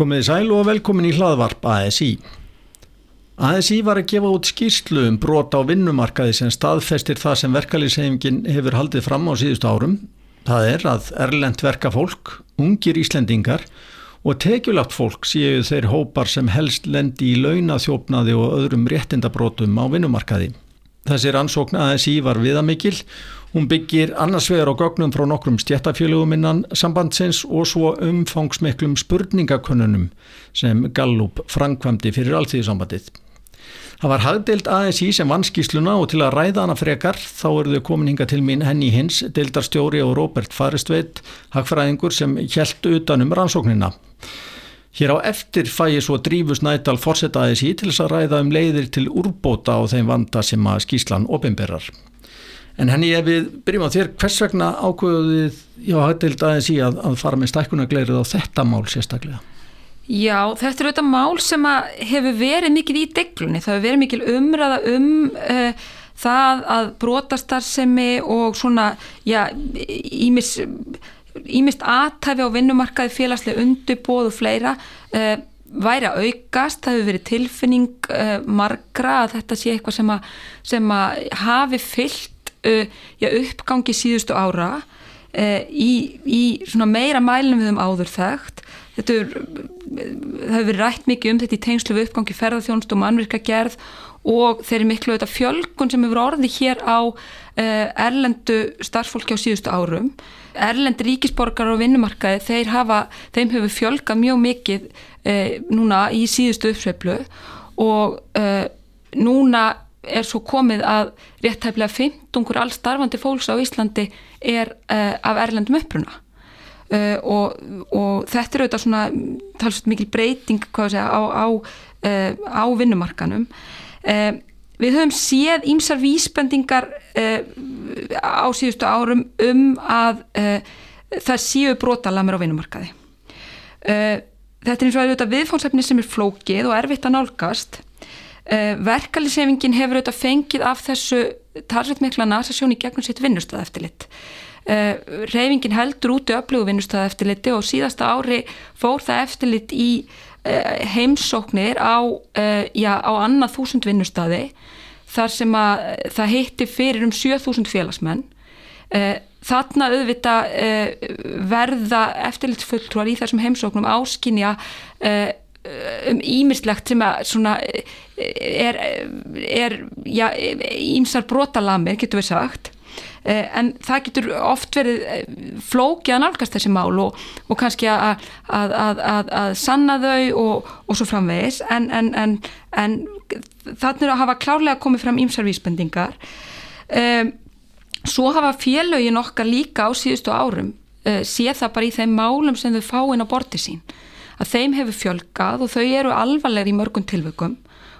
Komið sæl og velkomin í hlaðvarp ASI. ASI var að gefa út skýrslu um brota á vinnumarkaði sem staðfestir það sem verkalýsefingin hefur haldið fram á síðustu árum. Það er að erlend verka fólk, ungir Íslendingar og tekjulagt fólk séu þeir hópar sem helst lendi í launaþjófnaði og öðrum réttindabrótum á vinnumarkaði. Þessi rannsókn ASI var viðamikil Hún byggir annars vegar á gögnum frá nokkrum stjættafélögum innan sambandsins og svo umfangsmiklum spurningakönnunum sem Gallup framkvæmdi fyrir alltíðsambandið. Það var hagdeild ASI sem vann skísluna og til að ræða hana frekar þá eru þau komin hinga til mín henni hins, deildarstjóri og Robert Faristveit, hagfræðingur sem hjælt utanum rannsóknina. Hér á eftir fæ ég svo drífus nættal fórseta ASI til þess að ræða um leiðir til úrbóta á þeim vanda sem að skíslan opimberar. En henni ef við byrjum á þér, hvers vegna ákvöðuð já, hættild aðeins í að, að fara með stækkunagleirið á þetta mál sérstaklega? Já, þetta er auðvitað mál sem hefur verið mikil í deglunni. Það hefur verið mikil umræða um uh, það að brotastarsemi og svona, já, ímis, ímist aðtæfi á vinnumarkaði félagslega undirbóð og fleira uh, væri að aukast. Það hefur verið tilfinning uh, margra að þetta sé eitthvað sem að, sem að hafi fyllt já, uppgangi síðustu ára uh, í, í meira mælum við um áður þekkt. Þetta er, hefur verið rætt mikið um þetta í tengslu við uppgangi ferðarþjónst og mannvirka gerð og þeir eru miklu auðvitað fjölgun sem hefur orðið hér á uh, erlendu starffólki á síðustu árum. Erlendi ríkisborgar og vinnumarkaði þeir hafa, þeim hefur fjölgað mjög mikið uh, núna í síðustu uppsveiflu og núna er svo komið að réttæflega 15 all starfandi fólks á Íslandi er uh, af erlendum uppruna. Uh, og, og þetta er auðvitað svona talsveit mikil breyting segja, á, á, uh, á vinnumarkanum við höfum séð ímsar vísbendingar á síðustu árum um að það séu brotalamir á vinnumarkaði. Þetta er eins og auðvitað viðfónsefni sem er flókið og erfitt að nálgast Uh, verkefliðsefingin hefur auðvitað fengið af þessu talsveit mikla nasasjón í gegnum sitt vinnustöða eftirlit uh, eh, reyfingin heldur út í öflugu vinnustöða eftirliti og síðasta ári fór það eftirlit í uh, heimsóknir á, já, á annað þúsund vinnustöði þar sem að það heitti fyrir um 7000 félagsmenn. Þarna auðvita verða eftirlitsfulltrúar í þessum heimsóknum áskinja um ímislegt sem að svona er, er já, ímsar brotalamir getur við sagt. Eh, en það getur oft verið eh, flókið að nálgast þessi mál og, og kannski að, að, að, að sanna þau og, og svo framvegis. En, en, en, en þannig að hafa klárlega komið fram ímsar vísbendingar. Um, svo hafa félögin okkar líka á síðustu árum uh, sé það bara í þeim málum sem þau fá inn á borti sín að þeim hefur fjölgað og þau eru alvarlegri í mörgum tilvökum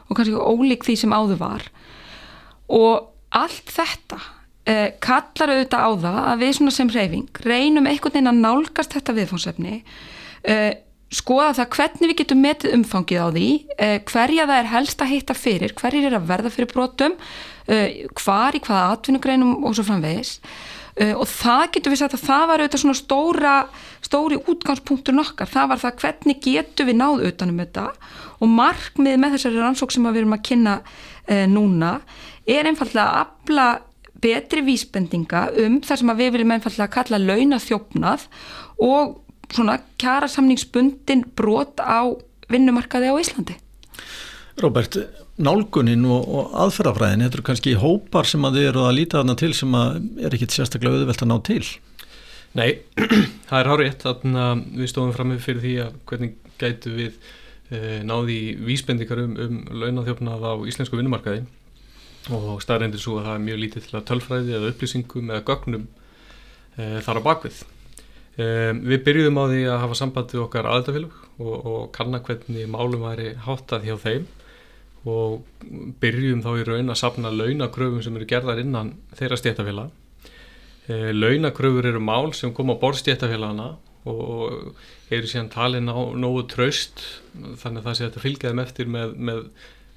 og kannski ólík því sem áður var. Og allt þetta eh, kallar auðvitað á það að við svona sem reyfing reynum einhvern veginn að nálgast þetta viðfónsefni eh, skoða það hvernig við getum metið umfangið á því eh, hverja það er helst að heita fyrir hverjir er að verða fyrir brotum eh, hvar í hvaða atvinnugreinum og svo framvegis. Uh, og það getur við sagt að það var auðvitað svona stóra, stóri útgangspunktur nokkar, það var það hvernig getur við náðu utanum þetta og markmið með þessari rannsók sem við erum að kynna uh, núna er einfallega að afla betri vísbendinga um þar sem við viljum einfallega kalla launathjófnað og svona kjara samningsbundin brot á vinnumarkaði á Íslandi. Robert, nálgunin og, og aðferðafræðin, þetta eru kannski hópar sem að þið eru að líta þarna til sem að er ekkit sérstaklega auðvelt að ná til? Nei, það er þannig að við stóðum fram með fyrir því að hvernig gætu við e, náði vísbendikar um, um launathjófnað á íslensku vinnumarkaði. Og staðrændir svo að það er mjög lítið til að tölfræði eða upplýsingum eða gögnum e, þar á bakvið e, Við byrjuðum á því að hafa sambandi okkar aðdafélug og, og kanna hvernig málum væri háttað hjá þeim og byrjum þá í raun að sapna launakröfum sem eru gerðar innan þeirra stjættafélag e, launakröfur eru mál sem kom á borð stjættafélagana og eru síðan talin á nógu traust þannig að það sé að þetta fylgjaðum eftir með, með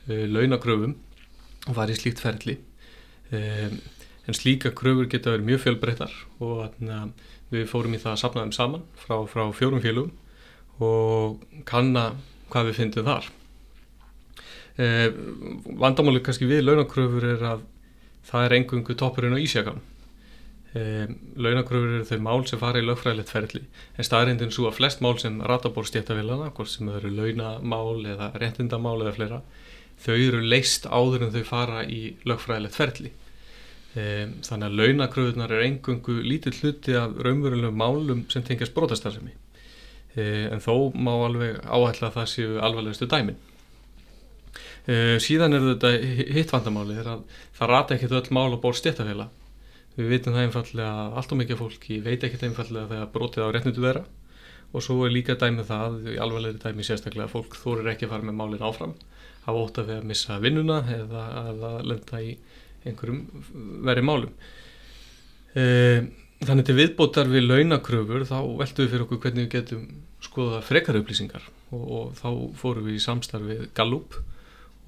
e, launakröfum og var í slíkt ferli. E, en slíka kröfur geta verið mjög fjölbreyttar og við fórum í það að sapna þeim saman frá, frá fjórum fjölum og kanna hvað við fyndum þar eh, vandamáli kannski við launakröfur er að það er engungu toppurinn á ísjakan eh, launakröfur eru þau mál sem fara í lögfræðilegt ferli en staðrindin svo að flest mál sem ratabór stjættavillana, hvort sem eru launamál eða réttindamál eða fleira þau eru leist áður en þau fara í lögfræðilegt ferli. E, þannig að launakröfunar er engungu lítill hluti af raunverulegum málum sem tengjast brotastarðsemi e, en þó má alveg áætla að það séu alvarlegustu dæmin e, síðan er þetta hitt vandamáli að það rata ekkert öll mál á bór stjættafélag við vitum það einfallega allt og mikið fólki veit ekkert einfallega þegar brotið á réttindu þeirra. Og svo er líka dæmið það í alvarlegri dæmi sérstaklega fólk þórir ekki að fara með málinn áfram hafa ótt að við að missa vinnuna eða að lenda í einhverjum verið málum. E, þannig til viðbótar við launakröfur þá veltum við fyrir okkur hvernig við getum skoða frekar upplýsingar. Og, og þá fórum við í samstarfið Gallup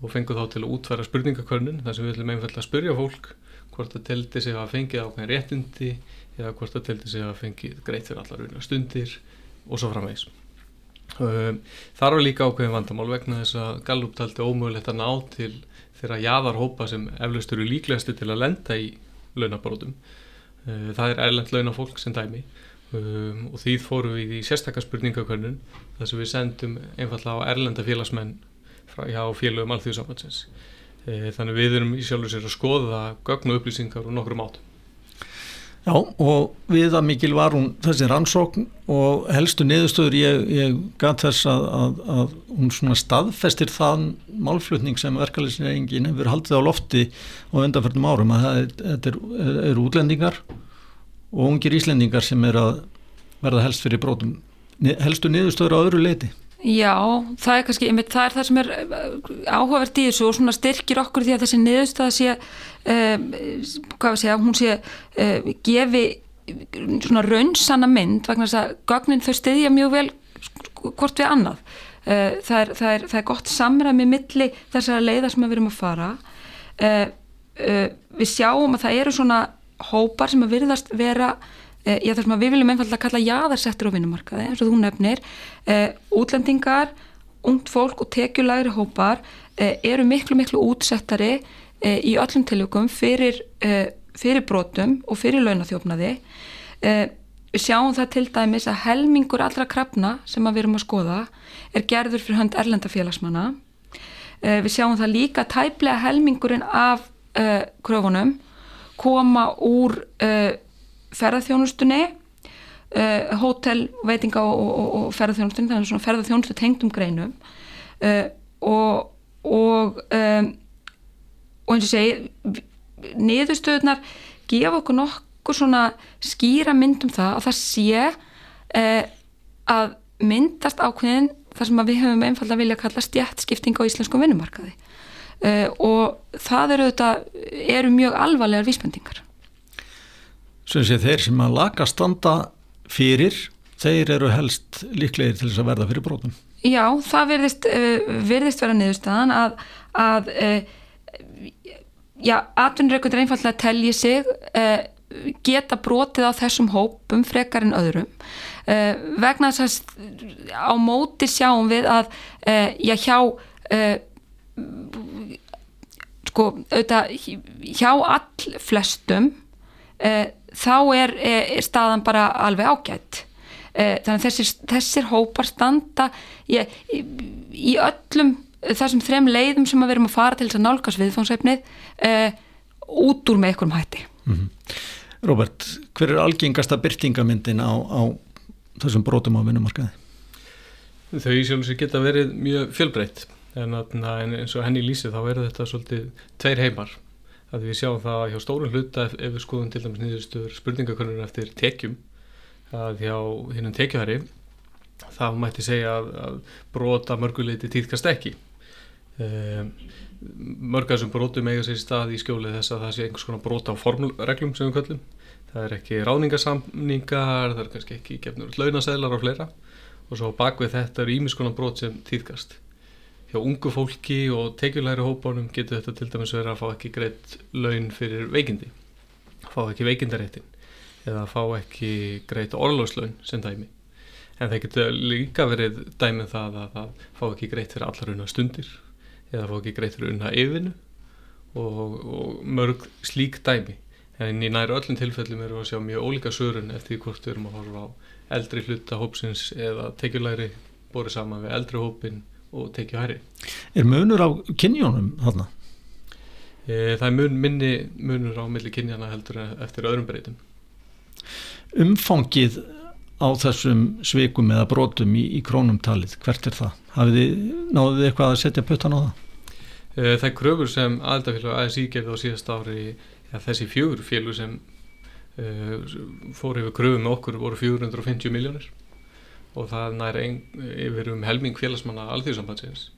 og fengum þá til að útværa spurningakörnun þar sem við ætlum einfallega að spyrja fólk hvort það teldi sig að fengið ákveðin réttindi eða hvort það teldi sig að fengið greitt fyrir allar stundir og svo framvegs Ehm, þar var líka ákveðin vandamál vegna þess að Gallup taldi ómögulegt að ná til þeirra jáðarhópa sem eflaust eru líklegastu til að lenda í launabrótum. Ehm, það er erlend launafólk sem dæmi um, og því fórum við í sérstakar spurningakörnun þar sem við sendum einfallega á erlenda félagsmenn frá félögum alþjóðsamhansins. Ehm, þannig við erum í sjálfur sér að skoða gögnu upplýsingar og nokkrum átum. Já og við að mikil var hún þessi rannsókn og helstu niðurstöður ég, ég gæt þess að, að, að hún svona staðfestir þann málflutning sem verkefliðsreikingin hefur haldið á lofti og undanförnum árum að þetta eru er, er útlendingar og ungir íslendingar sem er að verða helst fyrir brótum. Helstu niðurstöður á öðru leiti? Já, það er kannski, einmitt, það er það sem er eh, áhugavert í þessu og svona styrkir okkur því að þessi niðurstað sé, um, hvað við segja, hún sé um, gefi svona raunsanna mynd vegna þess að gögnin þau stiðja mjög vel hvort við annað. Uh, það, er, það, er, það er gott samræmi milli þessara leiða sem við erum að fara. Uh, uh, við sjáum að það eru svona hópar sem að virðast vera já þar sem við viljum einfallega kalla jáðarsettur á vinnumarkaði eins og þú nefnir uh, útlendingar, ungt fólk og tekjulægri hópar uh, eru miklu miklu útsettari uh, í öllum tiljökum fyrir, fyrir brotum og fyrir launathjófnaði við sjáum það til dæmis að helmingur allra krafna sem við erum að skoða er gerður fyrir hönd erlenda félagsmanna. Við sjáum það líka tæplega helmingurinn af kröfunum koma úr ferðarþjónustunni uh, hótel, veitinga og, og, og ferðarþjónustunni, það er svona ferðarþjónustu tengdum greinum. Uh, og og um, og eins og segi niðurstöðunar gefa okkur nokkur svona skýra myndum það að það sé uh, að myndast ákveðin þar sem við höfum einfalda vilja að kalla stjættskipting á íslenskum vinnumarkaði. Uh, og það eru, þetta, eru mjög alvarlegar vísbendingar sé þeir sem að laka standa fyrir, þeir eru helst líklegir til þess að verða fyrir brotum. Já, það verðist, uh, verðist vera niðurstaðan að, að uh, já, atvinnurreikundir einfallega telji sig uh, geta brotið á þessum hópum frekar en öðrum vegna þess að á móti sjáum við að já, hjá sko, auðvitað hjá all flestum þá er, er staðan bara alveg ágætt eh, þannig að þessir, þessir hópar standa í, í, í öllum þessum þrem leiðum sem við erum að fara til þess að nálgast viðfónsveifnið eh, út úr með einhverjum hætti mm -hmm. Robert, hver er algengasta byrtingamyndin á, á þessum brotum á vinnumarkaði? Þau sjálfsög geta verið mjög fjölbreytt en, en eins og henni lýsi þá er þetta svolítið tveir heimar að við sjáum það hjá stórun hluta ef, ef við skoðum til dæmis nýðustur spurningakonur eftir tekjum að hjá hinnum tekjuhæri þá mætti segja að, að brota mörguleiti týðkast ekki. Um, mörgar sem brotum eiga sér stað í skjólið þess að það sé einhvers konar brota á formreglum sem við köllum. Það er ekki ráningasamningar það er kannski ekki gefnur launasælar og fleira. Og svo bakvið þetta eru ímiskonar brot sem týðkast hjá ungu fólki og tekjulæri hópunum getur þetta til dæmis verið að fá ekki greitt laun fyrir veikindi fá ekki veikindaréttin eða fá ekki greitt orlóslaun sem dæmi. En það getur líka verið dæmið það að það fá ekki greitt fyrir allar unna stundir eða fá ekki greitt fyrir unna yfinu og, og mörg slík dæmi. En í næru öllum tilfellum erum við að sjá mjög ólíka sörun eftir hvort við erum að horfa á eldri hluta hópsins eða tekjulæri borið saman við eldri hópin og tekju hæri. Er munur á kynjónum þarna? E, það er mun, minni munur á milli kynjana heldur eftir öðrum breytum. Umfangið á þessum sveikum eða brotum í, í krónumtalið, hvert er það? Hafið þið, náðu þið eitthvað að setja puttan á það? E, það er kröfur sem aðeldafélag ASI gefið á síðast ári ja, þessi fjögur fjögur sem e, fór yfir kröfum með okkur voru 450 miljónir og það nær ein, yfir um helming félagsmanna alþjóðsambandsins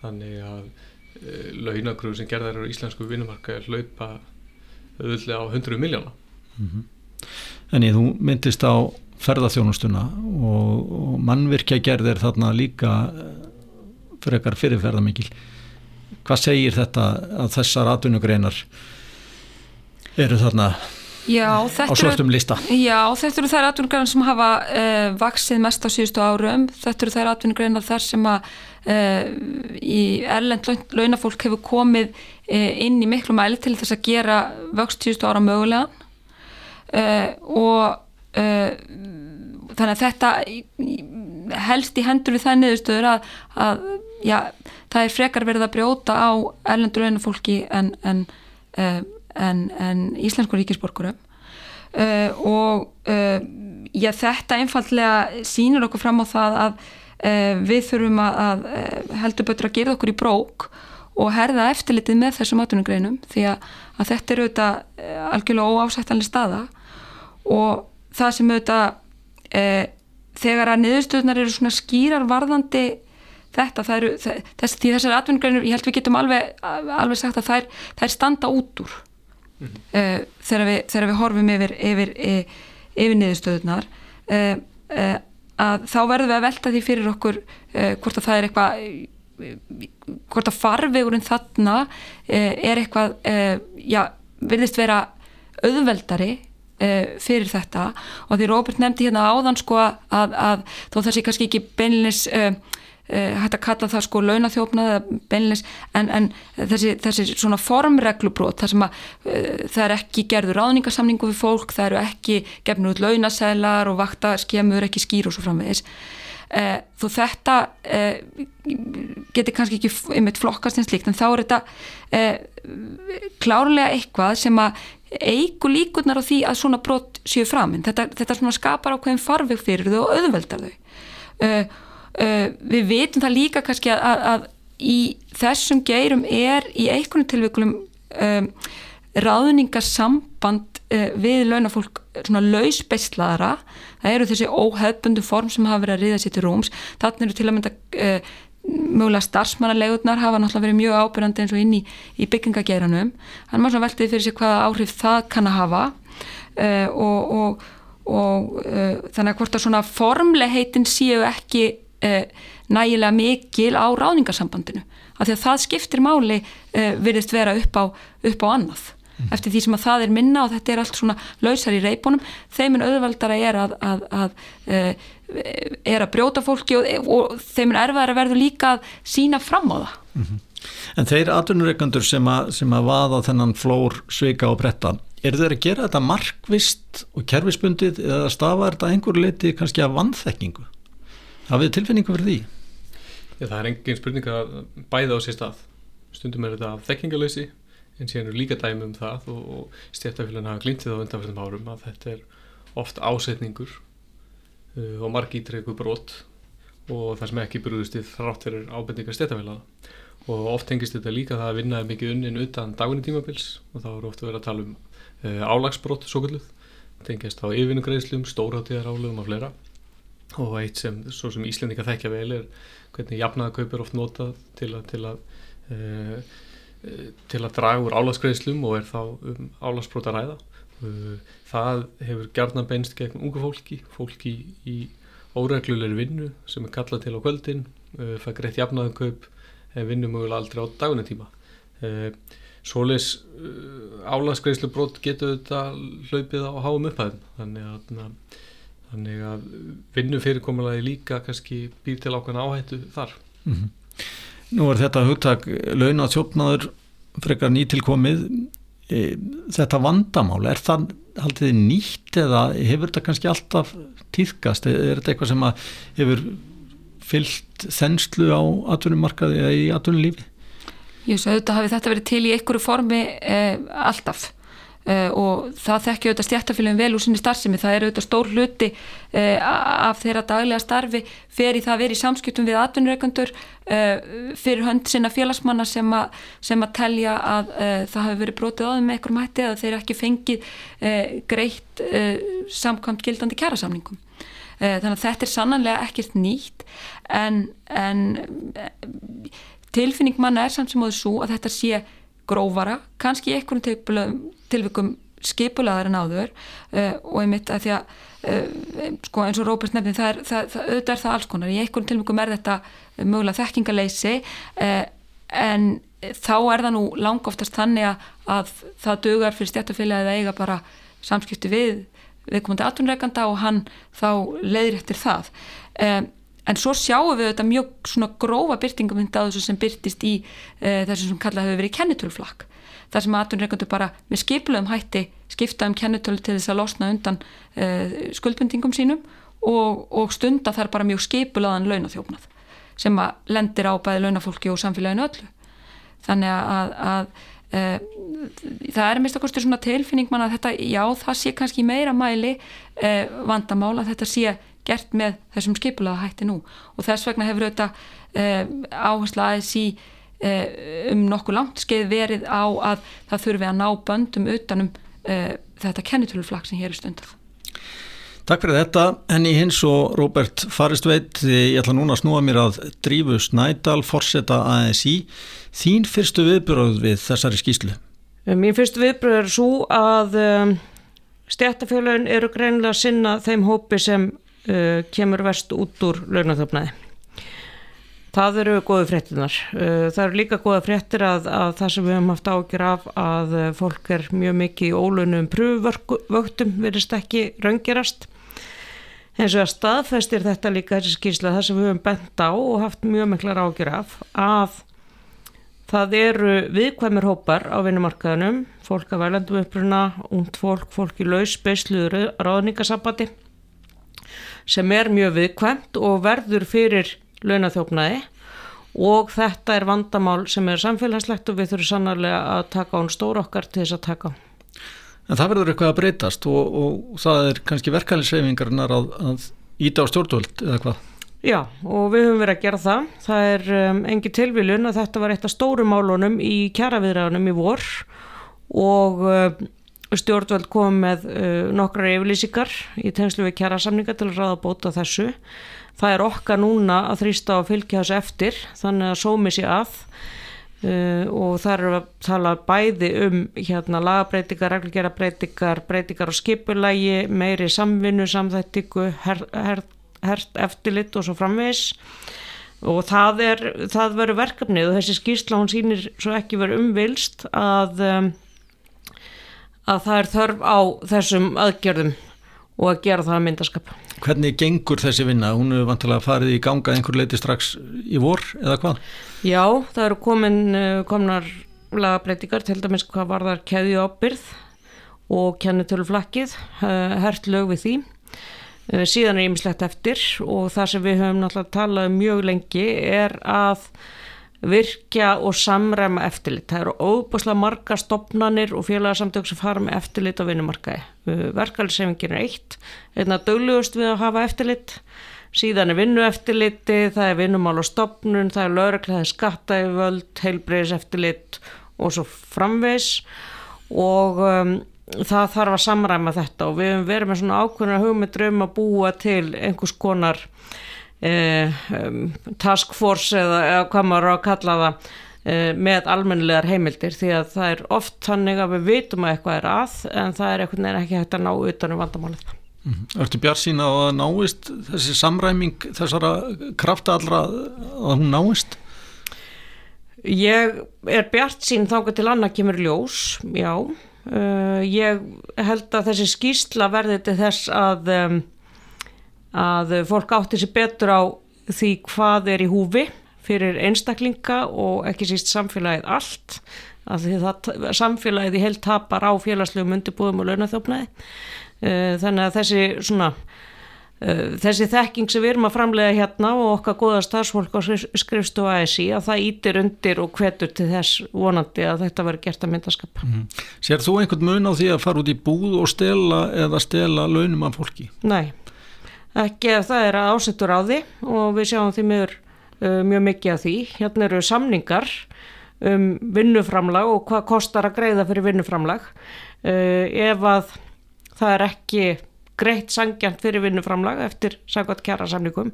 þannig að e, launakröfu sem gerðar eru í íslensku vinnumarka hlaupa auðvitað á 100 miljóna mm -hmm. En ég, þú myndist á ferðarþjónustuna og, og mannvirkja gerðir þarna líka frekar fyrirferðamikil hvað segir þetta að þessar atvinnugreinar eru þarna Já, á svörtum lista. Já, þetta eru þær atvinnugreinar sem hafa uh, vaksið mest á síðustu árum. Þetta eru þær atvinnugreinar þar sem að uh, í erlend launafólk hefur komið uh, inn í miklu mæli til þess að gera vöxt síðustu ára mögulega og þannig að þetta helst í hendur við það niðurstöður að, að já, það er frekar verið að brjóta á erlendur launafólki en en en, en íslensku ríkisborgurum. Uh, og uh, já, þetta einfallega sínur okkur fram á það að uh, við þurfum að, að heldur betur að gera okkur í brók og herða eftirlitið með þessum atvinnugreinum því að, að þetta er auðvitað algjörlega óásættanlega staða og það sem auðvitað þegar að niðurstöðunar eru svona skýrar varðandi þetta, eru þess, því þessar atvinnugreinur, ég held við getum alveg, alveg sagt að þær, þær standa út úr mm -hmm. uh, þegar, við, þegar við horfum yfir, yfir, yfir, yfir niðurstöðunar uh, uh, að þá verðum við að velta því fyrir okkur hvort að það er eitthvað hvort að farvegurinn þarna er eitthvað já, verðist vera auðveldari fyrir þetta og því Róbert nefndi hérna áðan sko að, að þó sé kannski ekki beinleins Eh, hægt að kalla það sko launathjófnað beinleins, en, en þessi, þessi svona formreglubrót þar sem að uh, það er ekki gerður ráðningarsamningu við fólk, það eru ekki gefnur út launasælar og vakta skemur ekki skýr og svo framvegis. Uh, þú þetta getur kannski ekki einmitt flokkast eins líkt en þá er þetta klárlega eitthvað sem að eigu líkurnar á því að svona brot séu framinn, þetta, þetta skapar ákveðin farveg fyrir þau og auðveldar þau. Uh, við veitum það líka kannski að, að, í þessum geirum er í einhvern tilvíkulum um, ráðningarsamband uh, við launafólk svona lausbeislaðara. Það eru þessi óhefbundu form sem hafa verið að riða sér til rúms. Þannig eru til að mynda uh, mögulega starfsmannalegurnar hafa náttúrulega verið mjög ábyrgandi eins og inn í, í byggingageiranum. Þannig að maður veltiði fyrir sig hvaða áhrif það kann að hafa. Og, og, og þannig að hvort að svona formleheitin séu ekki uh, nægilega mikil á ráningarsambandinu af því að það skiptir máli uh, virðist vera upp á, upp á annað mm. eftir því sem að það er minna og þetta er allt svona lausar í reipunum þeiminn auðvaldara er að, að, að uh, er að brjóta fólki og, og þeiminn erfaðar að verður líka að sína fram á það mm -hmm. En þeir atvinnureikandur sem, sem að vaða þennan flór, sveika og bretta er þeir að gera þetta markvist og kerfisbundið eða stafa þetta einhver leiti kannski af vannþekkingu? Hafið tilfinningu fyrir því? Já, það er engin spurning að bæða á sér stað. Stundum er þetta þekkingalösi en síðan eru líka dæmi um það og, og stjæftafélagin hafa glýntið á undanfjörðum árum að þetta er oft ásetningur uh, og marg ítrekku brot og það sem ekki brúðust í þrátt fyrir ábendingar stjæftafélaga og oft tengist þetta líka það að vinna mikið unnin utan dagunni tímabils og þá eru oft vera að tala um uh, álagsbrot svo kalluð, tengist á yfinugreislum, stórháttíðarálum og fleira og eitt sem, svo sem Íslendinga þekkja vel er hvernig jafnaðakaup er oft notað til að til að, e, til að draga úr álaskreiðslum og er þá um álaspróta ræða. E, það hefur gerðna beinst gegn ungu fólki fólki í, óreglulegri vinnu sem er kallað til á kvöldin. Það greitt jafnaðakaup en vinnum mögulega aldrei á dagunatíma svoleis álaskreiðslu brot getur þetta hlaupið á háum upphæðin þannig að þannig að vinnu fyrirkomulagi líka kannski býr til ákveðna áhættu þar mm -hmm. Nú er þetta hugtak launa þjófnaður frekar nýtilkomið e, þetta vandamál, er það haldið nýtt eða hefur þetta kannski alltaf týðkast, er þetta eitthvað sem hefur fyllt þenslu á atvinnumarkaði eða í atvinnulífi? Ég svo auðvitað hafi þetta verið til í einhverju formi eh, alltaf og það þekkja auðvitað stjættafélagin vel úr sinni starfsemi, það er auðvitað stór hluti uh, af þeirra daglega starfi í það að vera í samskiptum við atvinnureikandur uh, fyrir hönd sinna félagsmanna sem, a, sem að telja að það hafi verið brotið á þeim með einhverjum hætti eða þeir ekki fengið greitt samkvæmt gildandi kærasamningum þannig að þetta er sannanlega ekkert nýtt en, en tilfinning manna er samt sem óður svo að þetta sé grófara, kannski einhvern tilvikum skipulaðar en áður uh, og einmitt að því að uh, sko eins og Róbert nefni það það, það, auðvitað er það alls konar, í einhvern tilvikum er þetta mögulega þekkingaleysi uh, en þá er það nú langoftast þannig að, að það dögar fyrir stjættafélagið að eiga bara samskipti við viðkomandi atvinnreikanda og hann þá leiðir eftir það. En svo sjáum við þetta mjög svona grófa byrtingum á þessu sem byrtist í þessu sem kallað hefur verið kennitölflakk þar sem aðtunreikandur bara með skipluðum hætti skipta um kennutölu til þess að losna undan uh, skuldbundingum sínum og, og stunda þar bara mjög skipulaðan launathjófnað sem að lendir á bæði launafólki og samfélaginu öllu. Þannig að, að uh, það er mest að kosti svona tilfinning mann að þetta, já það sé kannski meira mæli uh, vandamál að þetta sé gert með þessum skipulaða hætti nú. Og þess vegna hefur auðvitað áhersla aðeins í Eh, um nokkuð langt skeið verið á að það þurfi að ná böndum utanum uh, þetta kennitöluflag sem hér er stundar. Takk fyrir þetta, henni hins og Róbert Faristveit, ég ætla núna að snúa mér að drífu Snædal, forsetta ASI. Þín fyrstu viðbröð við þessari skýslu? Eh, mín fyrstu viðbröð er svo að um, stjættafélagin eru greinilega að sinna þeim hópi sem uh, kemur vest út úr launathöfnaði. Það eru góða fréttinar. Uh, það eru líka góða fréttir að, að það sem við hefum haft ágjur af að uh, fólk er mjög mikið í ólunum pröfuvöktum verist ekki raungerast. En svo að staðfestir þetta líka þessi skýrsla það sem við hefum bent á og haft mjög miklar ágjur af að það eru viðkvæmir hópar á vinnumarkaðunum, fólk af værlandum uppruna, ungd fólk, fólk í laus, beisluður, ráðningasabati sem er mjög viðkvæmt og verður fyrir launaþjófnaði og þetta er vandamál sem er samfélagslegt og við þurfum sannarlega að taka án stór okkar til þess að taka. En það verður eitthvað að breytast og, og það er kannski verkefælinsveifingarnar að, að íta á stjórnvöld eða hvað? Já og við höfum verið að gera það. Það er um, engi tilvílun að þetta var eitt af stórumálunum í kjaraviðræðunum í vor og uh, stjórnvöld kom með uh, nokkrar yfirlýsingar í tengslu við kjarasamninga til að ráða bóta þessu það er okkar núna að þrýsta að fylgja þessu eftir þannig að sómi sér að. Uh, og það er að tala bæði um hérna lagabreitingar, reglgerabreitingar, breytingar á skipulægi, meiri samvinnu, samþættingu, hert her, her, eftirlit og svo framvegs og það, er, það verður verkefnið og þessi skýrsla hún sýnir svo ekki verið umvilst að, um, að það er þörf á þessum aðgjörðum og að gera það að myndaskap. Hvernig gengur þessi vinna? Hún hefur vantilega farið í ganga einhver leiti strax í vor eða hvað? Já, það eru komin, eh, komnar lagabreitingar til dæmis hvað var þar keðju ábyrð og kennitöluflakkið, eh, hert lög við því. Eh, síðan er ýmislegt eftir og það sem við höfum náttúrulega talað um mjög lengi er að virkja og samræma eftirlit. Það eru óbúslega marga stopnanir og félagsamtök sem fara með eftirlit á vinnumarkaði. Verkefælsefingin er eitt, einna döglegust við að hafa eftirlit, síðan er vinnu eftirliti, það er vinnumál og stopnun, það er lögregla, það er skattaiföld, heilbreyðis eftirlit og svo framvegs og um, það þarf að samræma þetta og við verum með svona ákveðna hugmyndur um að búa til einhvers konar task force eða, eða hvað maður á að kalla það eh, með almennilegar heimildir því að það er oft þannig að við vitum að eitthvað er að en það er eitthvað ekki hægt að ná utanum vandamálið mm -hmm. Ertu bjart sína að náist þessi samræming þessara krafta allra að hún náist? Ég er bjart sín þáka til annað kemur ljós, já uh, ég held að þessi skýrsla verði til þess að um, að fólk átti sér betur á því hvað er í húfi fyrir einstaklinga og ekki síst samfélagið allt að því það samfélagið í heilt tapar á félagslegum undirbúðum og launathjófnaði þannig að þessi svona þessi þekking sem við erum að framlega hérna og okkar goða starfsfólk á skrifstu ASI að það ítir undir og hvetur til þess vonandi að þetta veri gert að myndaskap mm. Sér þú einhvern mun á því að fara út í búð og stela eða stela launum af fólki? Nei, ekki ef það er að ásettur á því og við sjáum því mjög, uh, mjög mikið af því hérna eru samningar um vinnuframlag og hvað kostar að greiða fyrir vinnuframlag uh, ef að það er ekki greitt sangjant fyrir vinnuframlag eftir saggat kjara samlingum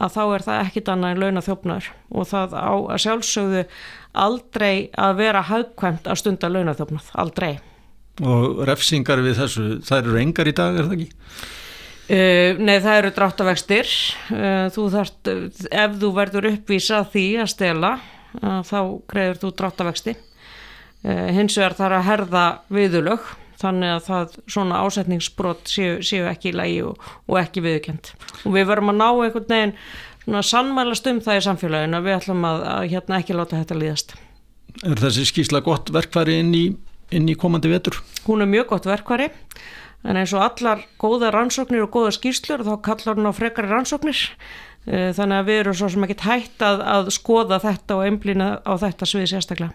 að þá er það ekkit annað en launa þjófnar og það á að sjálfsögðu aldrei að vera haugkvæmt að stunda launa þjófnað, aldrei. Og refsingar við þessu, það eru engar í dag, er það ekki? Uh, nei, það eru dráttavextir. Uh, þú þarft, ef þú verður uppvísa því að stela, uh, þá greiður þú dráttavexti. Hins vegar þarf að herða viðulög þannig að það svona ásetningsbrot séu, séu ekki í lagi og, og ekki viðkjönd og við verum að ná einhvern veginn svona sannmælast um það í samfélaginu að við ætlum að, að hérna ekki láta þetta líðast Er þessi skísla gott verkværi inn í, inn í komandi vetur? Hún er mjög gott verkværi en eins og allar góða rannsóknir og góða skíslur þá kallar hún á frekari rannsóknir. Eh, þannig að við erum svo sem ekki hægt að, að skoða þetta og einblýna á þetta sviði sérstaklega.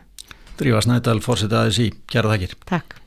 Drífa Snædal, fórseta aðeins í, kæra þakkir. Takk